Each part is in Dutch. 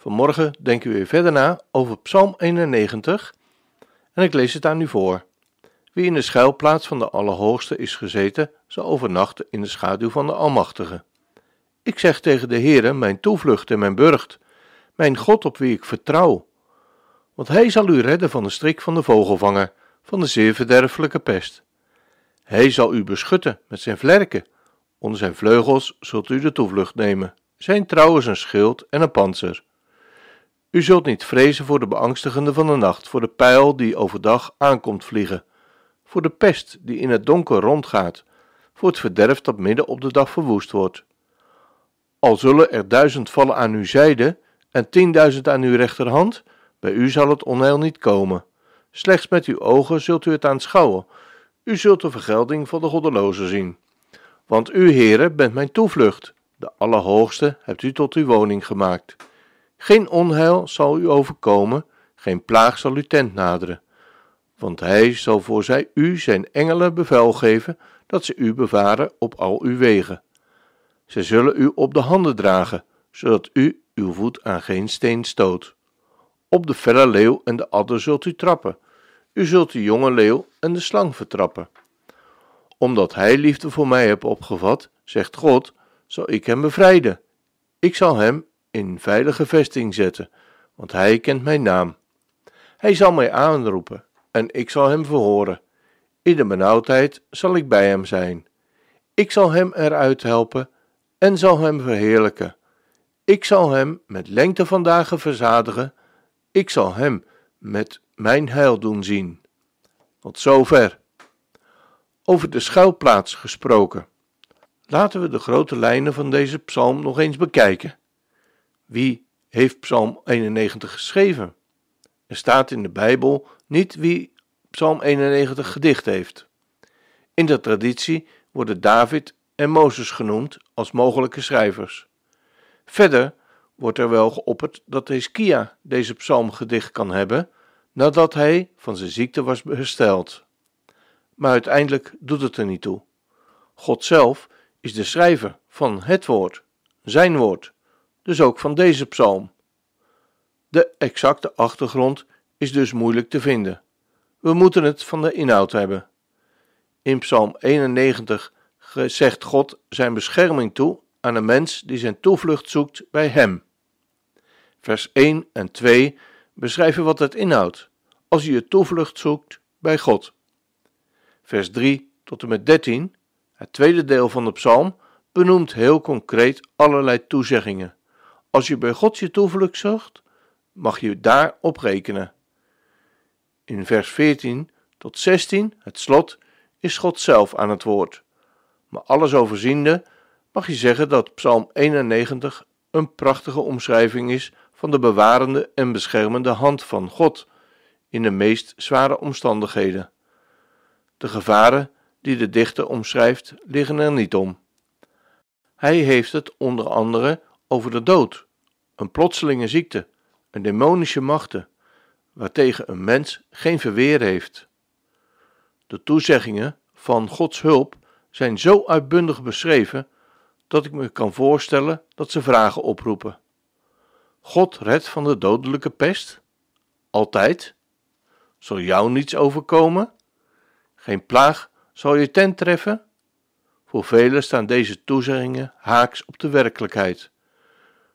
Vanmorgen denken we weer verder na over Psalm 91 en ik lees het aan u voor. Wie in de schuilplaats van de Allerhoogste is gezeten, zal overnachten in de schaduw van de Almachtige. Ik zeg tegen de Heere, mijn toevlucht en mijn burcht, mijn God op wie ik vertrouw. Want hij zal u redden van de strik van de vogelvanger, van de zeer verderfelijke pest. Hij zal u beschutten met zijn vlerken, onder zijn vleugels zult u de toevlucht nemen. Zijn trouw is een schild en een panzer. U zult niet vrezen voor de beangstigende van de nacht, voor de pijl die overdag aankomt vliegen, voor de pest die in het donker rondgaat, voor het verderf dat midden op de dag verwoest wordt. Al zullen er duizend vallen aan uw zijde en tienduizend aan uw rechterhand, bij u zal het onheil niet komen. Slechts met uw ogen zult u het aanschouwen. U zult de vergelding van de goddelozen zien. Want u, Heere, bent mijn toevlucht. De Allerhoogste hebt u tot uw woning gemaakt. Geen onheil zal u overkomen, geen plaag zal uw tent naderen. Want hij zal voor zij u zijn engelen bevel geven, dat ze u bewaren op al uw wegen. Zij zullen u op de handen dragen, zodat u uw voet aan geen steen stoot. Op de felle leeuw en de adder zult u trappen. U zult de jonge leeuw en de slang vertrappen. Omdat hij liefde voor mij heeft opgevat, zegt God, zal ik hem bevrijden. Ik zal hem in veilige vesting zetten, want hij kent mijn naam. Hij zal mij aanroepen en ik zal hem verhoren. In de benauwdheid zal ik bij hem zijn. Ik zal hem eruit helpen en zal hem verheerlijken. Ik zal hem met lengte van dagen verzadigen. Ik zal hem met mijn heil doen zien. Tot zover. Over de schuilplaats gesproken. Laten we de grote lijnen van deze psalm nog eens bekijken. Wie heeft Psalm 91 geschreven? Er staat in de Bijbel niet wie Psalm 91 gedicht heeft. In de traditie worden David en Mozes genoemd als mogelijke schrijvers. Verder wordt er wel geopperd dat Hiskia deze psalm gedicht kan hebben nadat hij van zijn ziekte was hersteld. Maar uiteindelijk doet het er niet toe. God zelf is de schrijver van het woord, zijn woord dus ook van deze psalm. De exacte achtergrond is dus moeilijk te vinden. We moeten het van de inhoud hebben. In Psalm 91 zegt God zijn bescherming toe aan een mens die zijn toevlucht zoekt bij Hem. Vers 1 en 2 beschrijven wat het inhoudt als je je toevlucht zoekt bij God. Vers 3 tot en met 13, het tweede deel van de psalm, benoemt heel concreet allerlei toezeggingen. Als je bij God je toevlucht zocht, mag je daarop rekenen. In vers 14 tot 16, het slot, is God zelf aan het woord. Maar alles overziende mag je zeggen dat Psalm 91 een prachtige omschrijving is van de bewarende en beschermende hand van God in de meest zware omstandigheden. De gevaren die de dichter omschrijft liggen er niet om. Hij heeft het onder andere over de dood, een plotselinge ziekte, een demonische machten, waartegen een mens geen verweer heeft. De toezeggingen van Gods hulp zijn zo uitbundig beschreven dat ik me kan voorstellen dat ze vragen oproepen. God redt van de dodelijke pest? Altijd? Zal jou niets overkomen? Geen plaag zal je tent treffen? Voor velen staan deze toezeggingen haaks op de werkelijkheid.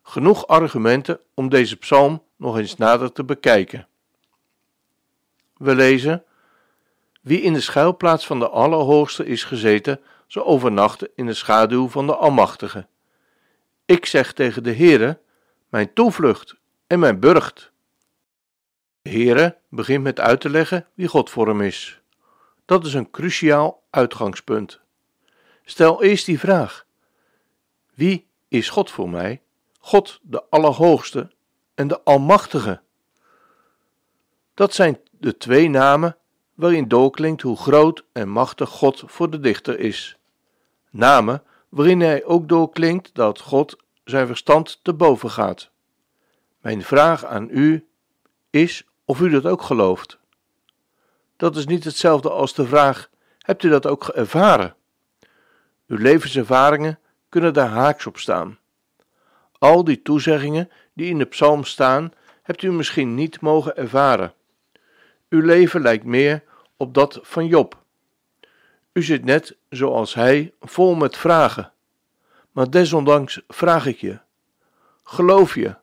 Genoeg argumenten om deze psalm nog eens nader te bekijken. We lezen: Wie in de schuilplaats van de Allerhoogste is gezeten, zal overnachten in de schaduw van de Almachtige. Ik zeg tegen de Heere, mijn toevlucht en mijn burcht. De Heere begint met uit te leggen wie God voor hem is. Dat is een cruciaal uitgangspunt. Stel eerst die vraag: Wie is God voor mij? God de Allerhoogste en de Almachtige. Dat zijn de twee namen waarin doorklinkt hoe groot en machtig God voor de dichter is. Namen waarin hij ook doorklinkt dat God zijn verstand te boven gaat. Mijn vraag aan u is of u dat ook gelooft. Dat is niet hetzelfde als de vraag: hebt u dat ook ervaren? Uw levenservaringen kunnen daar haaks op staan. Al die toezeggingen die in de psalm staan, hebt u misschien niet mogen ervaren. Uw leven lijkt meer op dat van Job. U zit net zoals hij vol met vragen. Maar desondanks vraag ik je: geloof je,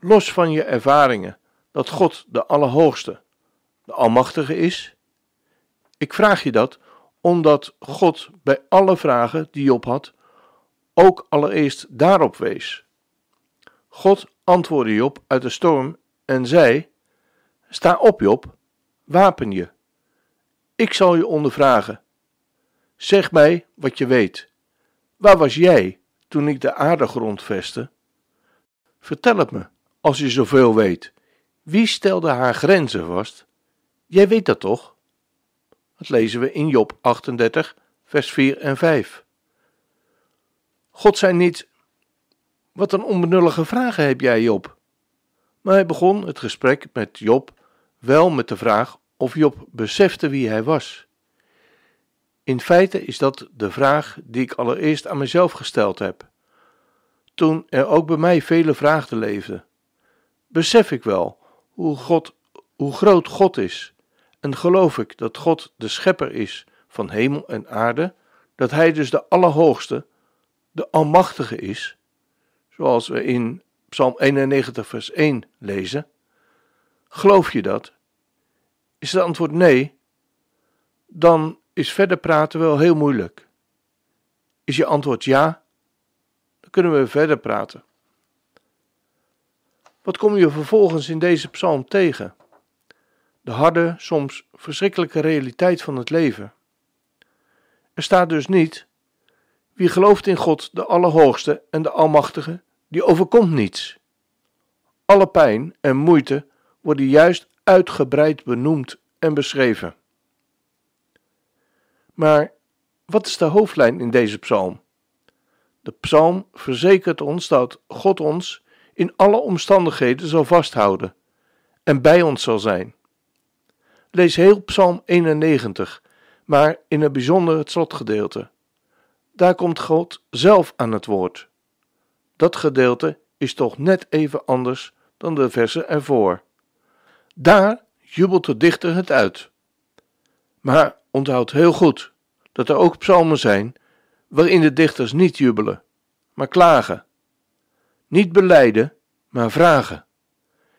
los van je ervaringen, dat God de Allerhoogste, de Almachtige is? Ik vraag je dat omdat God bij alle vragen die Job had, ook allereerst daarop wees. God antwoordde Job uit de storm en zei: Sta op, Job, wapen je. Ik zal je ondervragen. Zeg mij wat je weet. Waar was jij toen ik de aarde grondvestte? Vertel het me, als je zoveel weet. Wie stelde haar grenzen vast? Jij weet dat toch? Dat lezen we in Job 38, vers 4 en 5. God zei niet: Wat een onbenullige vragen heb jij, Job. Maar hij begon het gesprek met Job wel met de vraag of Job besefte wie hij was. In feite is dat de vraag die ik allereerst aan mezelf gesteld heb. Toen er ook bij mij vele vragen leefden. Besef ik wel hoe, God, hoe groot God is en geloof ik dat God de schepper is van hemel en aarde, dat Hij dus de Allerhoogste, de Almachtige is, zoals we in Psalm 91, vers 1 lezen? Geloof je dat? Is het antwoord nee? Dan is verder praten wel heel moeilijk. Is je antwoord ja? Dan kunnen we verder praten. Wat kom je vervolgens in deze psalm tegen? De harde, soms verschrikkelijke realiteit van het leven. Er staat dus niet: wie gelooft in God, de Allerhoogste en de Almachtige, die overkomt niets. Alle pijn en moeite worden juist uitgebreid benoemd en beschreven. Maar wat is de hoofdlijn in deze psalm? De psalm verzekert ons dat God ons in alle omstandigheden zal vasthouden en bij ons zal zijn. Lees heel Psalm 91, maar in het bijzonder het slotgedeelte. Daar komt God zelf aan het woord. Dat gedeelte is toch net even anders dan de versen ervoor. Daar jubelt de dichter het uit. Maar onthoud heel goed dat er ook psalmen zijn waarin de dichters niet jubelen, maar klagen. Niet beleiden, maar vragen.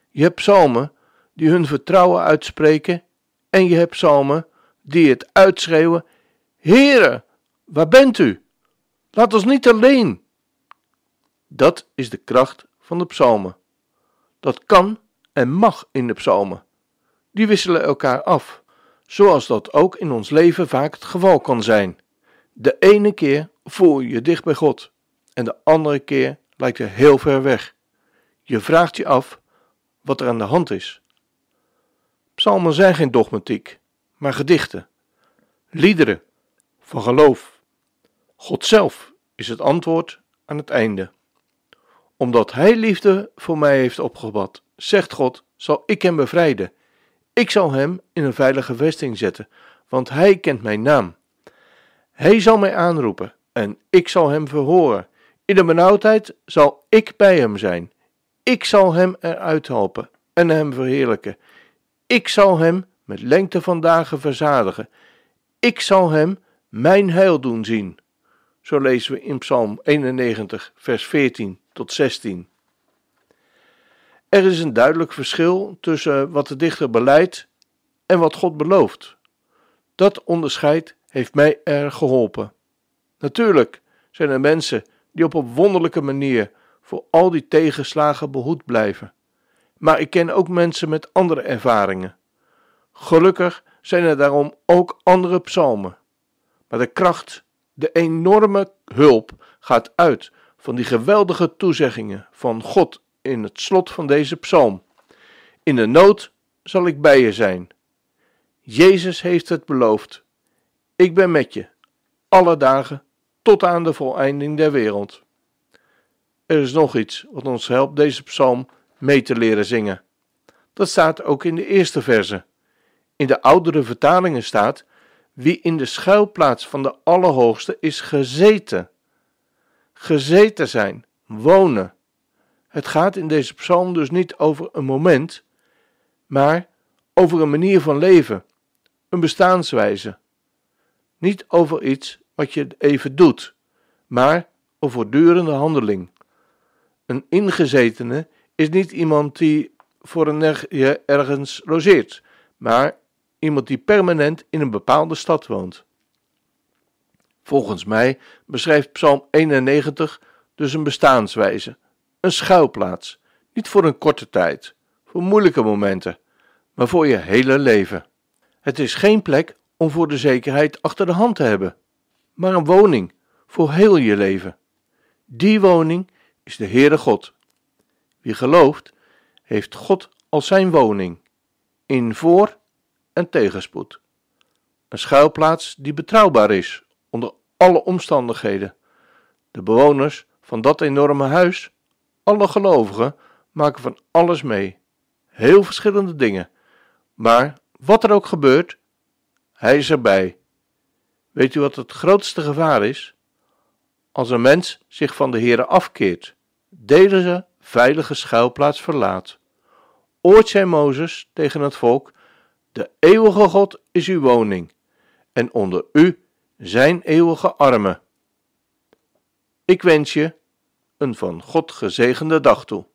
Je hebt psalmen die hun vertrouwen uitspreken en je hebt psalmen die het uitschreeuwen: Heere, waar bent u? Laat ons niet alleen. Dat is de kracht van de psalmen. Dat kan en mag in de psalmen. Die wisselen elkaar af, zoals dat ook in ons leven vaak het geval kan zijn. De ene keer voel je je dicht bij God en de andere keer lijkt je heel ver weg. Je vraagt je af wat er aan de hand is. Psalmen zijn geen dogmatiek, maar gedichten, liederen van geloof. God zelf is het antwoord aan het einde. Omdat Hij liefde voor mij heeft opgebad, zegt God, zal ik hem bevrijden. Ik zal hem in een veilige vesting zetten, want Hij kent mijn naam. Hij zal mij aanroepen en ik zal hem verhoren. In de benauwdheid zal ik bij hem zijn. Ik zal hem eruit helpen en hem verheerlijken. Ik zal hem met lengte van dagen verzadigen. Ik zal hem mijn heil doen zien. Zo lezen we in Psalm 91, vers 14 tot 16. Er is een duidelijk verschil tussen wat de dichter beleidt en wat God belooft. Dat onderscheid heeft mij erg geholpen. Natuurlijk zijn er mensen die op een wonderlijke manier voor al die tegenslagen behoed blijven. Maar ik ken ook mensen met andere ervaringen. Gelukkig zijn er daarom ook andere psalmen. Maar de kracht, de enorme hulp gaat uit van die geweldige toezeggingen van God in het slot van deze psalm. In de nood zal ik bij je zijn. Jezus heeft het beloofd. Ik ben met je, alle dagen, tot aan de voleinding der wereld. Er is nog iets wat ons helpt deze psalm mee te leren zingen. Dat staat ook in de eerste verse. In de oudere vertalingen staat: Wie in de schuilplaats van de Allerhoogste is gezeten. Gezeten zijn, wonen. Het gaat in deze psalm dus niet over een moment, maar over een manier van leven, een bestaanswijze. Niet over iets wat je even doet, maar een voortdurende handeling. Een ingezetene is niet iemand die voor een je ergens logeert, maar iemand die permanent in een bepaalde stad woont. Volgens mij beschrijft Psalm 91 dus een bestaanswijze, een schuilplaats, niet voor een korte tijd, voor moeilijke momenten, maar voor je hele leven. Het is geen plek om voor de zekerheid achter de hand te hebben, maar een woning voor heel je leven. Die woning is de Heere God. Wie gelooft, heeft God als zijn woning, in voor- en tegenspoed. Een schuilplaats die betrouwbaar is onder alle omstandigheden. De bewoners van dat enorme huis, alle gelovigen, maken van alles mee. Heel verschillende dingen. Maar wat er ook gebeurt, hij is erbij. Weet u wat het grootste gevaar is? Als een mens zich van de Heere afkeert, deze veilige schuilplaats verlaat. Ooit zei Mozes tegen het volk: De eeuwige God is uw woning, en onder u zijn eeuwige armen. Ik wens je een van God gezegende dag toe.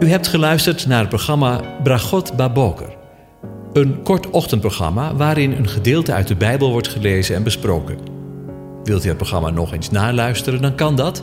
U hebt geluisterd naar het programma Bragot Baboker. Een kort ochtendprogramma waarin een gedeelte uit de Bijbel wordt gelezen en besproken. Wilt u het programma nog eens naluisteren, dan kan dat.